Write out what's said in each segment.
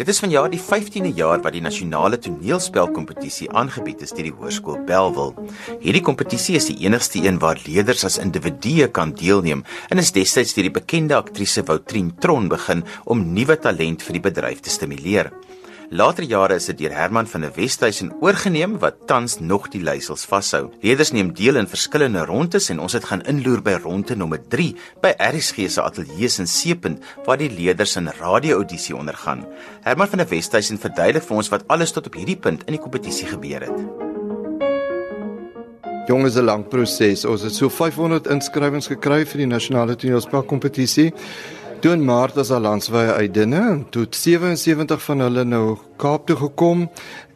Dit is vanjaar die 15de jaar wat die nasionale toneelspelkompetisie aangebied is deur die Hoërskool Belwel. Hierdie kompetisie is die enigste een waar leerders as individue kan deelneem en is destyds deur die bekende aktrise Woutrien Tron begin om nuwe talent vir die bedryf te stimuleer. Later jare is dit deur Herman van der Westhuizen oorgeneem wat tans nog die leiersels vashou. Leerders neem deel in verskillende rondes en ons het gaan inloer by ronde nommer 3 by RSG se ateljee in Seepunt waar die leerders 'n radio-audisie ondergaan. Herman van der Westhuizen verduidelik vir ons wat alles tot op hierdie punt in die kompetisie gebeur het. Jonges, 'n lang proses. Ons het so 500 inskrywings gekry vir die nasionale toneelspelkompetisie. Toe in Maart was al landswye uitdinne toe 77 van hulle nou Kaap toe gekom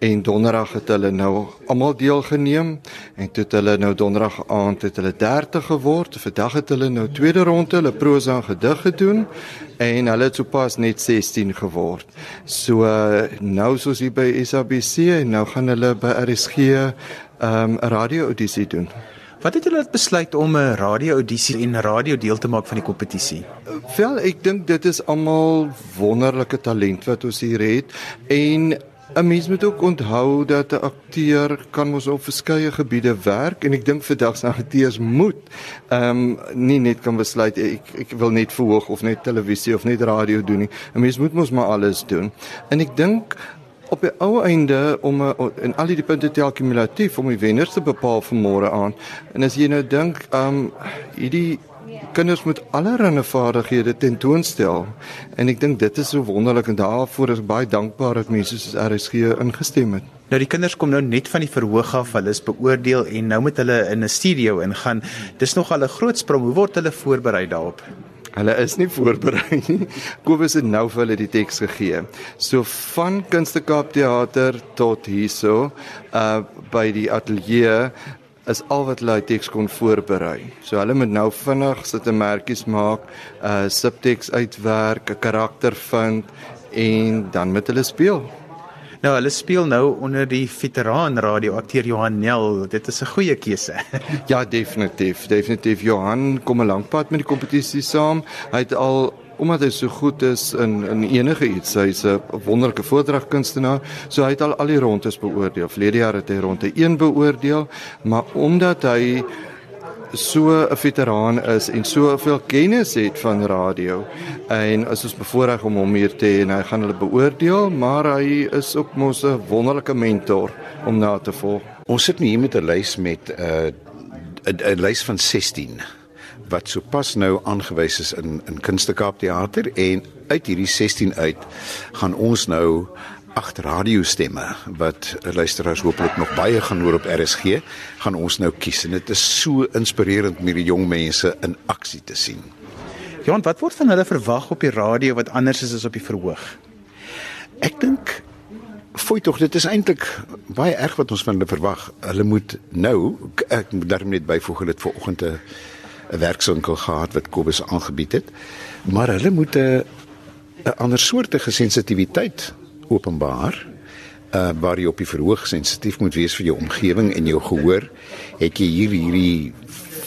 en donderdag het hulle nou almal deelgeneem en toe het hulle nou donderdag aand het hulle 30 geword. Vandag het hulle nou tweede ronde hulle prosa en gedig gedoen en hulle het sopas net 16 geword. So nou soos hier by SABC en nou gaan hulle by RSG 'n um, radio audisie doen. Wat het julle besluit om 'n radio-audisie en radio deel te maak van die kompetisie? Wel, ek dink dit is almal wonderlike talent wat ons hier het en 'n mens moet ook onthou dat 'n akteur kan mos op verskeie gebiede werk en ek dink vandag se akteurs moet ehm um, nie net kan besluit ek ek wil net verhoog of net televisie of net radio doen nie. 'n Mens moet mos maar alles doen. En ek dink op die ou einde om in al die punte te akkumulatief om die wenners te bepaal vir môre aan. En as jy nou dink, ehm um, hierdie kinders moet allerlei vaardighede tentoonstel en ek dink dit is so wonderlik en daarvoor is baie dankbaar dat mense soos RSG ingestem het. Nou die kinders kom nou net van die verhoog af, hulle is beoordeel en nou moet hulle in 'n studio ingaan. Dis nog al 'n groot sprong. Hoe word hulle voorberei daarop? Hulle is nie voorberei nie. Kobus het nou vir hulle die teks gegee. So van Kunstekaap Theater tot hierso uh by die ateljee is al wat hulle teks kon voorberei. So hulle moet nou vinnig sit 'n merkies maak, uh subteks uitwerk, 'n karakter vind en dan moet hulle speel. Nou hulle speel nou onder die veteraan radioakteur Johan Nel. Dit is 'n goeie keuse. ja, definitief. Definitief Johan kom 'n lank pad met die kompetisie saam. Hy het al omdat hy so goed is in in enige iets, hy's 'n wonderlike voordragkunstenaar. So hy het al al die rondes beoordeel. Verlede jaar het hy ronde 1 beoordeel, maar omdat hy so 'n veteraan is en soveel kennis het van radio en is ons bevoorreg om hom hier te hê en hy gaan hulle beoordeel maar hy is ook mos 'n wonderlike mentor om na te volg. Ons sit hier met 'n lys met 'n uh, 'n lys van 16 wat sopas nou aangewys is in in Kunstekaap teater en uit hierdie 16 uit gaan ons nou agt radiostemme wat luisteraars hopelik nog baie gaan hoor op RSG, gaan ons nou kies en dit is so inspirerend om hierdie jong mense in aksie te sien. Johan, wat word van hulle verwag op die radio wat anders is as op die verhoog? Ek dink fooi tog dit is eintlik baie erg wat ons van hulle verwag. Hulle moet nou ek moet daarmee net byvoeg hulle het vanoggend 'n 'n werkswinkel gehad wat Kobus aangebied het. Maar hulle moet 'n 'n ander soortige sensitiwiteit openbaar uh waar jy op die verhoog sensitief moet wees vir jou omgewing en jou gehoor het jy hier hierdie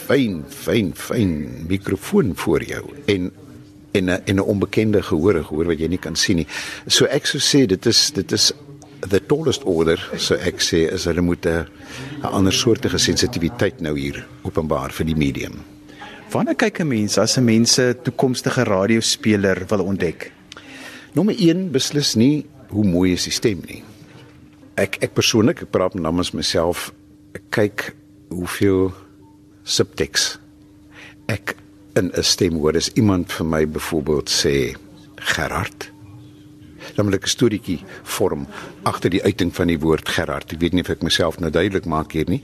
fyn fyn fyn mikrofoon voor jou en en 'n en 'n onbekende gehoor gehoor wat jy nie kan sien nie. So ek sou sê dit is dit is the tallest order so ek sê as hulle moet 'n ander soortige sensitiwiteit nou hier openbaar vir die medium. Wanneer kyk 'n mens as 'n mens 'n toekomstige radiospeler wil ontdek? Nommer 1 beslis nie hoe mooi is die stem nie. Ek ek persoonlik, ek praat namens myself, ek kyk hoeveel subteks ek in 'n stem hoor. As iemand vir my byvoorbeeld sê Gerard dan moet ek 'n storieetjie vorm agter die uiting van die woord Gerard. Ek weet nie of ek myself nou duidelik maak hier nie.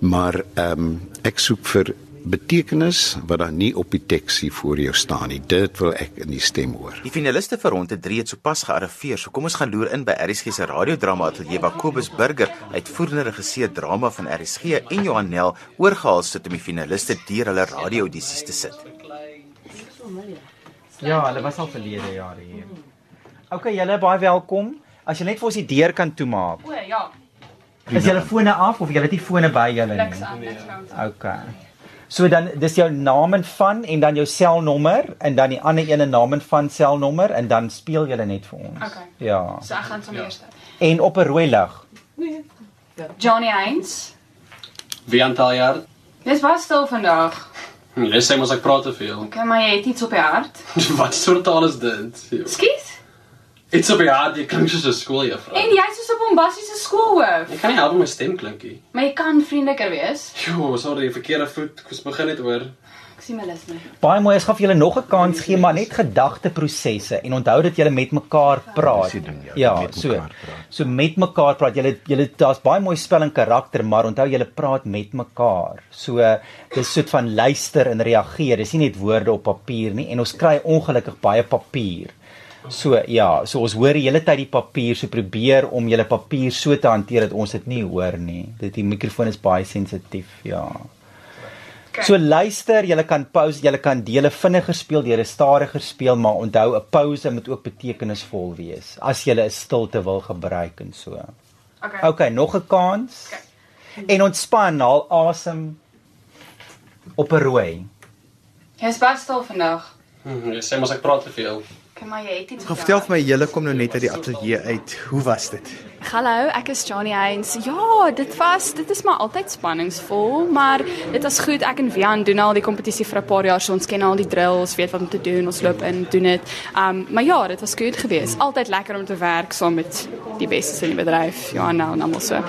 Maar ehm um, ek soek vir betekenis wat dan nie op die teks hier voor jou staan nie. Dit wil ek in die stem hoor. Die finaliste vir ronde 3 het sopas gearriveer. So kom ons gaan loer in by RSG se radiodrama ateljee waar Kobus Burger, uitvoerende regisseur drama van RSG en Johan Nel oorgehaal sit om die finaliste deur hulle radio-audisies te sit. Ja, hulle was al verlede jare hier. OK, julle baie welkom. As jy net vir ons die deur kan toemaak. O ja. Is julle fone af of julle het nie fone by julle nie? Niks aan, niks aan. OK. So dan dis jou naam en van en dan jou selnommer en dan die ander ene naam en van selnommer en dan speel jy net vir ons. Okay. Ja. So ek gaan sommer eers. En op 'n rooi lig. Johnny Hines. Wie aantal jaar? Dis was stil vandag. Jy sê mos ek praat te veel. Okay, maar jy het iets op die hart. Wat soort taal is dit? Skus? Op die hart, jy klink soos 'n skooljuffrou. En jy's so 'n bombastiese skoolhoof. Ek kan nie help my stem klinkie. Maar jy kan vriendeliker wees. Jo, sorry, verkeerde voet. Ek moes begin het oor. Ek sien my lus nie. Baie mooi, ek gaan vir julle nog 'n kans gee, maar net gedagteprosesse en onthou dat julle met mekaar praat. Die ding, ja, ja met so. mekaar praat. So met mekaar praat. Julle julle daar's baie mooi spel en karakter, maar onthou julle praat met mekaar. So dis soort van luister en reageer. Dis nie net woorde op papier nie en ons kry ongelukkig baie papier. So ja, so ons hoor die hele tyd die papier, so probeer om julle papier so te hanteer dat ons dit nie hoor nie. Dit die mikrofoon is baie sensitief, ja. Okay. So luister, jy kan pause, jy kan dele vinniger speel, deur 'n stadiger speel, maar onthou 'n pause moet ook betekenisvol wees as jy 'n stilte wil gebruik en so. Okay. Okay, nog 'n kans. En ontspan, haal asem op 'n rooi. Jy's was stil vandag. Hm, Jy sê mos ek praat te veel. Okay, maar jy het iets. Gaan vertel vir my, julle kom nou net uit die ateljee uit. Hoe was dit? Hallo, ek is Johnny Hines. Ja, dit was dit is maar altyd spanningsvol, maar dit was goed. Ek en Vian doen al die kompetisie vir 'n paar jaar, so ons ken al die drills, weet wat om te doen. Ons loop in, doen dit. Um maar ja, dit was goed geweest. Altyd lekker om te werk saam met die bestes in die bedryf. Ja, nou en almal so.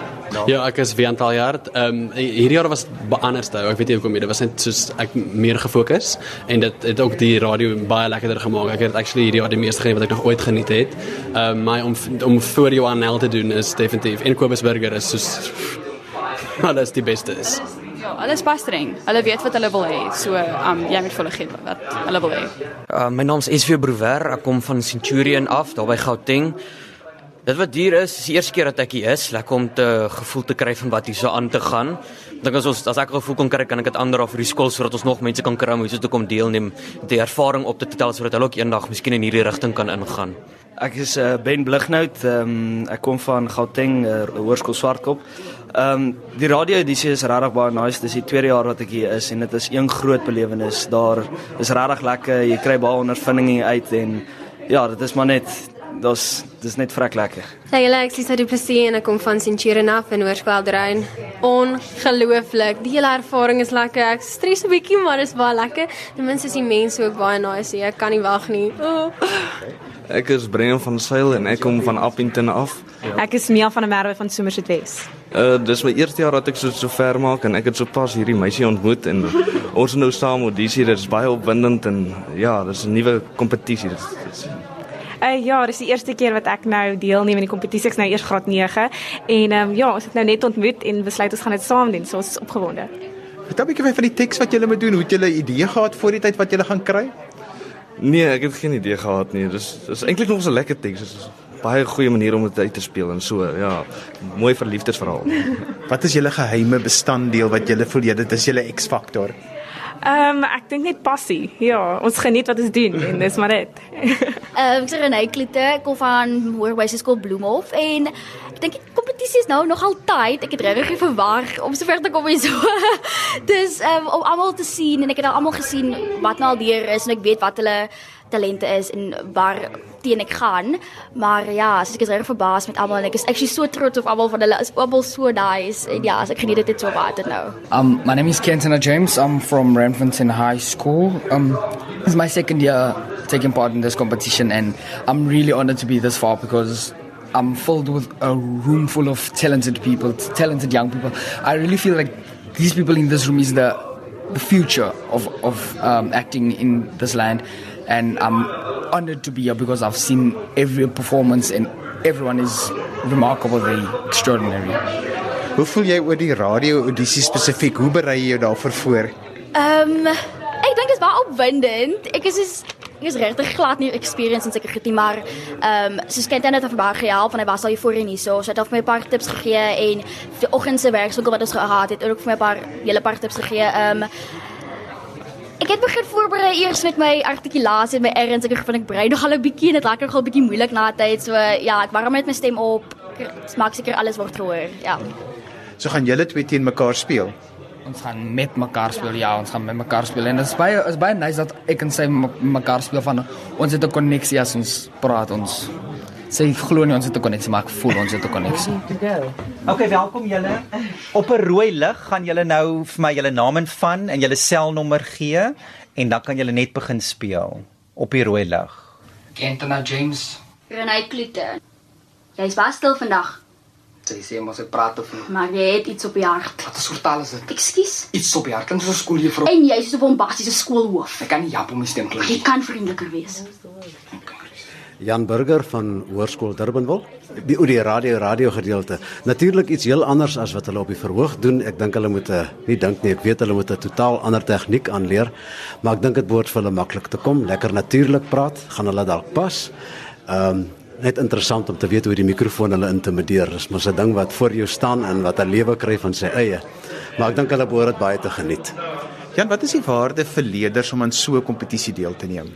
Ja, ek is wie aantal jaar. Ehm um, hierdie jaar was anders toe. Ek weet nie hoekom nie. Dit was net soos ek meer gefokus en dit het ook die radio baie lekkerder gemaak. Ek het actually hierdie jaar die meeste geniet wat ek nog ooit geniet het. Ehm um, maar om om voor Johan Nel te doen is definitief en Kobus Burger is soos alles die beste is. Ja, alles pas streng. Hulle weet wat hulle wil hê. So um jy moet vir hulle gee wat hulle wil hê. Uh, my naam is SV Brouwer. Ek kom van Centurion af, daar by Gauteng. Dit wat duur is, is die eerste keer dat ek hier is, lekker om te gevoel te kry van wat hier so aan te gaan. Dink as ons as ek gevoel kon kry, kan ek dit ander af vir die skool sodat ons nog mense kan kry om hier so te kom deelneem, die ervaring op te tel sodat hulle ook eendag miskien in hierdie rigting kan ingaan. Ek is uh, Ben Blighnout. Ehm um, ek kom van Gauteng, uh, Hoërskool Swartkop. Ehm um, die radio edisie is regtig baie nice. Dis die tweede jaar wat ek hier is en dit is een groot belewenis. Daar is regtig lekker. Jy kry baie ondervinding uit en ja, dit is maar net dis dis net vrek lekker. Ja, julle ek Lisa Du Plessis en ek kom van Centurion af in Hoërskool Drein. Ongelooflik. Die hele ervaring is lekker. Ek stres 'n bietjie, maar dit is baie lekker. Ten minste is die mense ook baie nice. Ek kan nie wag nie. Oh. Ek is Brennan van Sail en ek kom van Appington af. Ek is Mia van der Merwe van Somerset Wes. Uh dis my eerste jaar dat ek so so ver maak en ek het sopas hierdie meisie ontmoet en ons is nou saam audisie. Dit is baie opwindend en ja, dis 'n nuwe kompetisie. Dit is Uh ja, dis die eerste keer wat ek nou deelneem aan die kompetisie. Ek's nou eers graad 9 en um, ja, ons het nou net ontmoet en besluit ons gaan dit saam doen. So ons is opgewonde. Vertel 'n bietjie van die teks wat julle moet doen. Hoe het julle 'n idee gehad voor die tyd wat julle gaan kry? Nee, ek het geen idee gehad nie. Dis dis eintlik nog 'n lekker teks. Dit is 'n baie goeie manier om dit uit te speel en so, ja, mooi verliefdesverhaal. Wat is julle geheime bestanddeel wat julle voel jy dit is julle X-faktor? Ehm um, ek dink net passie. Ja, ons geniet wat ons doen en dis maar dit. Ehm ek sê Renée Kloete, ek kom van Hoërwyse Skool Bloemhof en dink die kompetisie is nou nog altyd. Ek het regtig verwag om sover te kom hier. Dis ehm om almal te sien en ek het al almal gesien wat nou al deur is en ek weet wat hulle talente is en waar teen ek gaan. Maar ja, as ek is reg verbaas met almal en ek is actually so trots op almal van hulle. Is almal so nice en ja, as ek geniet dit so baie nou. Um, my name is Kenton James. I'm from Renfontaine High School. Um, it's my second year taking part in this competition, and I'm really honored to be this far because I'm filled with a room full of talented people, talented young people. I really feel like these people in this room is the the future of of um, acting in this land, and I'm honored to be here because I've seen every performance and everyone is remarkable, very extraordinary. Hoe voel jy oor die radio audisie spesifiek? Hoe berei jy jou daarvoor voor? Ehm um, ek dink dit is baie opwindend. Ek is is regtig glad nie experience in getie maar ehm um, soos Kent het net baie gehelp en was al hier so. So hy het vir my 'n paar tips gegee en die oggend se wat ons gehad het, het ook vir my 'n paar hele paar tips gegee. Ehm um, Ek het begin voorberei eers met my artikulasie en my erns. Ek vind ek brei nogal 'n bietjie en dit raak nogal 'n bietjie moeilik na tyd. So ja, ek warm net my stem op. Ek maak seker alles word gehoor. Ja. So gaan julle twee teen mekaar speel. Ons gaan met mekaar speel. Ja, ons gaan met mekaar speel en dit is baie is baie nice dat ek en sy met mekaar speel van ons het 'n koneksie as ons praat ons sê glo nie ons het 'n koneksie maar ek voel ons het 'n koneksie. Okay, welkom julle. Op 'n rooi lig gaan julle nou vir my julle naam en van en julle selnommer gee en dan kan julle net begin speel op die rooi lig. Kentana James. Renai Klute. Jy's baie stil vandag, Sy sê mos ek praat te veel. maar jy het iets op die hart. Wat 'n soort taal is dit? Ekskuus. Iets op die hart. Kan so skooljuffrou. En jy's so 'n bombastiese skoolhoof. Ek kan nie jamp om my stem klink. Jy kan vriendeliker wees. Jan Burger van Hoërskool Durbanville. Die oor die radio radio gedeelte. Natuurlik iets heel anders as wat hulle op die verhoog doen. Ek dink hulle moet 'n nie dink nie, ek weet hulle moet 'n totaal ander tegniek aanleer, maar ek dink dit behoort vir hulle maklik te kom. Lekker natuurlik praat, gaan hulle dalk pas. Ehm um, net interessant om te weet hoe die mikrofoon hulle intimideer. Dis mos 'n ding wat voor jou staan en wat 'n lewe kry van sy eie. Maar ek dink hulle behoort dit baie te geniet. Jan, wat is die waarde vir leerders om aan so 'n kompetisie deel te neem?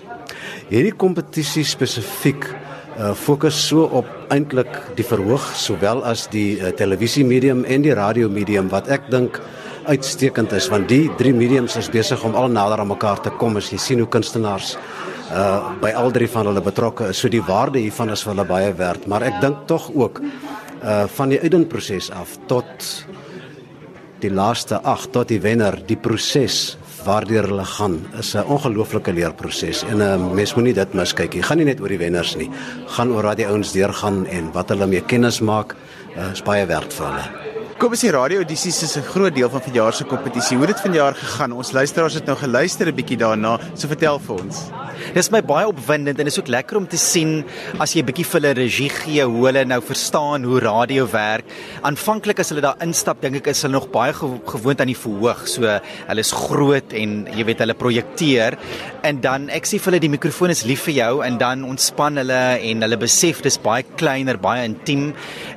Hierdie kompetisie spesifiek uh, fokus so op eintlik die verhoog sowel as die uh, televisiemedium en die radiomedium wat ek dink uitstekend is want die drie mediums is besig om al nader aan mekaar te kom as jy sien hoe kunstenaars uh by al drie van hulle betrokke is so die waarde hiervan is vir hulle baie werd maar ek dink tog ook uh van die uitdagproses af tot die laaste 8 tot die wenner die proses waardeur hulle gaan is 'n ongelooflike leerproses en 'n uh, mens moenie dit miskyk nie. Gaan nie net oor die wenners nie. Gaan oor wat die ouens deurgaan en wat hulle mee kennis maak, uh, is baie werd vir hulle. Kom ons sê radio audisies is 'n groot deel van vanjaar se kompetisie. Hoe het dit vanjaar gegaan? Ons luisteraars het nou geluister 'n bietjie daarna. So vertel vir ons. Dis my baie opwindend en dit is ook lekker om te sien as jy 'n bietjie vir hulle regie gee hoe hulle nou verstaan hoe radio werk. Aanvanklik as hulle daar instap, dink ek is hulle nog baie gewo gewoond aan die verhoog. So hulle is groot en jy weet hulle projekteer en dan ek sê vir hulle die mikrofoon is lief vir jou en dan ontspan hulle en hulle besef dis baie kleiner, baie intiem.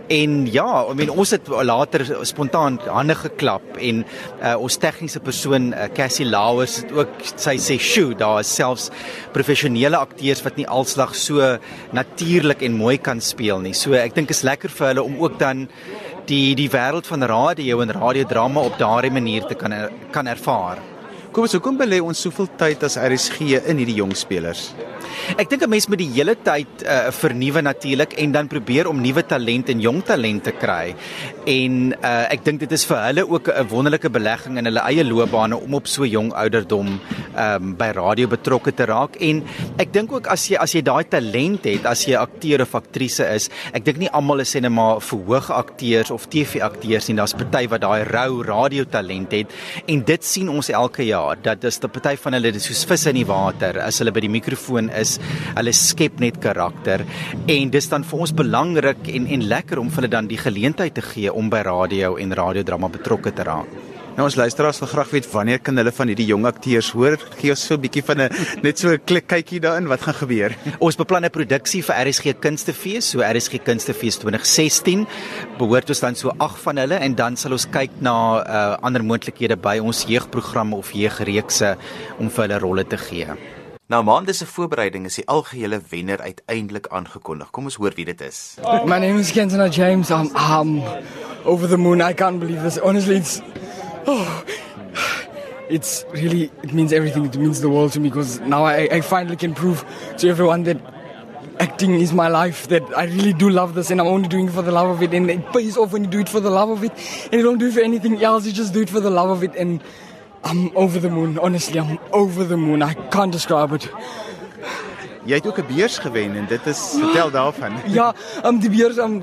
En ja, I mean ons het later spontaan hande geklap en uh, ons tegniese persoon uh, Cassie Lauers het ook sy sê, "Sjoe, daar is selfs professionele akteurs wat nie alslag so natuurlik en mooi kan speel nie." So ek dink is lekker vir hulle om ook dan die die wêreld van radio en radiodrama op daardie manier te kan kan ervaar. Kom ons hoekom belê ons soveel tyd as RSG in hierdie jong spelers? Ek dink 'n mens moet die hele tyd uh, vernuwe natuurlik en dan probeer om nuwe talent en jong talent te kry. En uh, ek dink dit is vir hulle ook 'n wonderlike belegging in hulle eie loopbane om op so jong ouderdom um, by radio betrokke te raak. En ek dink ook as jy as jy daai talent het, as jy akteur of aktrise is, ek dink nie almal is maar verhoog akteurs of TV-akteurs nie. Daar's party wat daai rou radiotalent het en dit sien ons elke jaar dat dis 'n party van hulle dis soos visse in die water as hulle by die mikrofoon is. Hulle skep net karakter en dis dan vir ons belangrik en en lekker om vir hulle dan die geleentheid te gee om by radio en radiodrama betrokke te raak. Nou ons luisteraars wil graag weet wanneer kan hulle van hierdie jong akteurs hoor? Gee ons so 'n bietjie van 'n net so 'n klik kykie daarin wat gaan gebeur. Ons beplan 'n produksie vir RSG Kunstefees, so RSG Kunstefees 2016. Behoort ons dan so 8 van hulle en dan sal ons kyk na uh, ander moontlikhede by ons jeugprogramme of jeugreekse om vir hulle rolle te gee. Na maande se voorbereiding is die algehele wenner uiteindelik aangekondig. Kom ons hoor wie dit is. My name is Kentana James. I'm, I'm over the moon. I can't believe this. Honestly, it's oh, it's really it means everything. It means the world to me because now I, I finally can prove to everyone that acting is my life. That I really do love this, and I'm only doing it for the love of it. And it pays off when you do it for the love of it, and you don't do it for anything else. You just do it for the love of it, and I'm over the moon. Honestly, I'm over the moon. I can't describe it. Jy het ook 'n beurs gewen en dit is vertel daarvan. ja, um, die beurs um,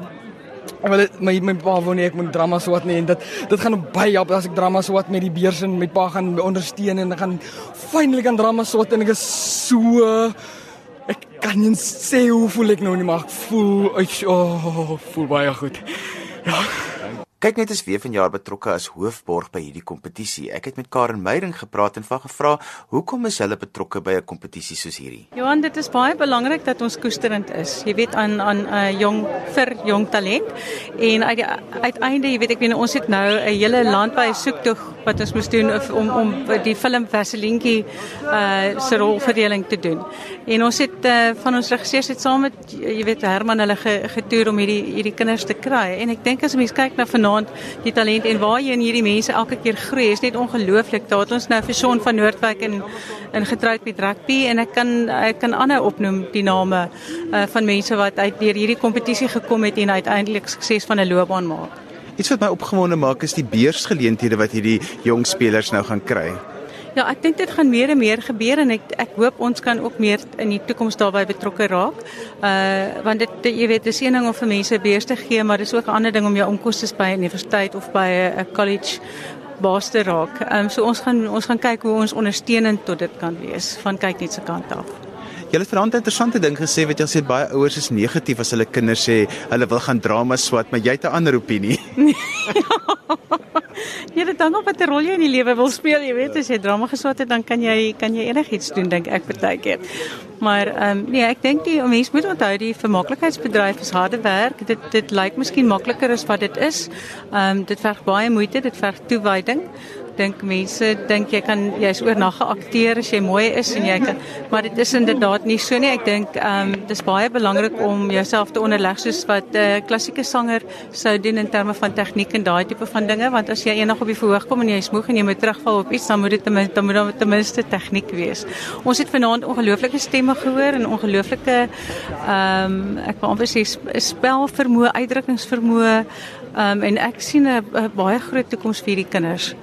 wel my my pa wou nie ek moet drama swat nie en dit dit gaan baie help as ek drama swat met die beurs en my pa gaan my ondersteun en ek gaan finally aan drama swat en ek is so ek kan nie sê hoe voel ek nou nie maar ek voel ek oh, voel baie goed. Kyk net as weer vanjaar betrokke as hoofborg by hierdie kompetisie. Ek het met Karen Meyering gepraat en van gevra, "Hoekom is hulle betrokke by 'n kompetisie soos hierdie?" Johan, dit is baie belangrik dat ons koesterend is. Jy weet aan aan 'n uh, jong vir jong talent. En uit die uiteinde, jy weet ek weet ons het nou 'n hele landwyse soektog wat ons moes doen of- om om die film Vaselientjie uh se rolverdeling te doen. En ons het uh, van ons regisseurs het saam met jy weet Herman hulle ge, getoer om hierdie hierdie kinders te kry. En ek dink as 'n mens kyk na vanaand die talent en waarheen hierdie mense elke keer groei is net ongelooflik. Daar het ons nou vir Shaun van Noordwyk en in getroud met rugby en ek kan ek kan aanhou opnoem die name uh, van mense wat uit deur hierdie kompetisie gekom het en uiteindelik sukses van 'n loopbaan maak. Iets wat my opgewonde maak is die beursgeleenthede wat hierdie jong spelers nou gaan kry. Ja, ek dink dit gaan meer en meer gebeur en ek ek hoop ons kan ook meer in die toekoms daarbey betrokke raak. Uh want dit jy weet, dis een ding om vir mense beurs te gee, maar dis ook 'n ander ding om jou onkoste by 'n universiteit of by 'n college baas te raak. Ehm um, so ons gaan ons gaan kyk hoe ons ondersteunend tot dit kan wees van kyk net se kant af. Jy het vanaand 'n interessante ding gesê wat jy sê baie ouers is negatief as hulle kinders sê hulle wil gaan drama swat, maar jy het 'n ander opinie. Ja, dit hang op watter rol jy in die lewe wil speel. Jy weet, as jy drama geswat het, dan kan jy kan jy enigiets doen dink ek partykeer. Maar ehm um, nee, ek dink die mense moet onthou die vermaaklikheidsbedryf is harde werk. Dit dit lyk miskien makliker as wat dit is. Ehm um, dit verg baie moeite, dit verg toewyding dink mense dink jy kan jy's oornag geakteer as jy mooi is en jy kan maar dit is inderdaad nie so nie. Ek dink ehm um, dis baie belangrik om jouself te onderleg soos wat 'n uh, klassieke sanger sou doen in terme van tegniek en daai tipe van dinge want as jy eendag op die verhoog kom en jy is moeg en jy moet terugval op iets dan moet dit ten dan moet daar ten minste tegniek wees. Ons het vanaand ongelooflike stemme gehoor en ongelooflike ehm um, ek wil amper sê spelvermoë, uitdrukkingsvermoë ehm um, en ek sien 'n baie groot toekoms vir hierdie kinders.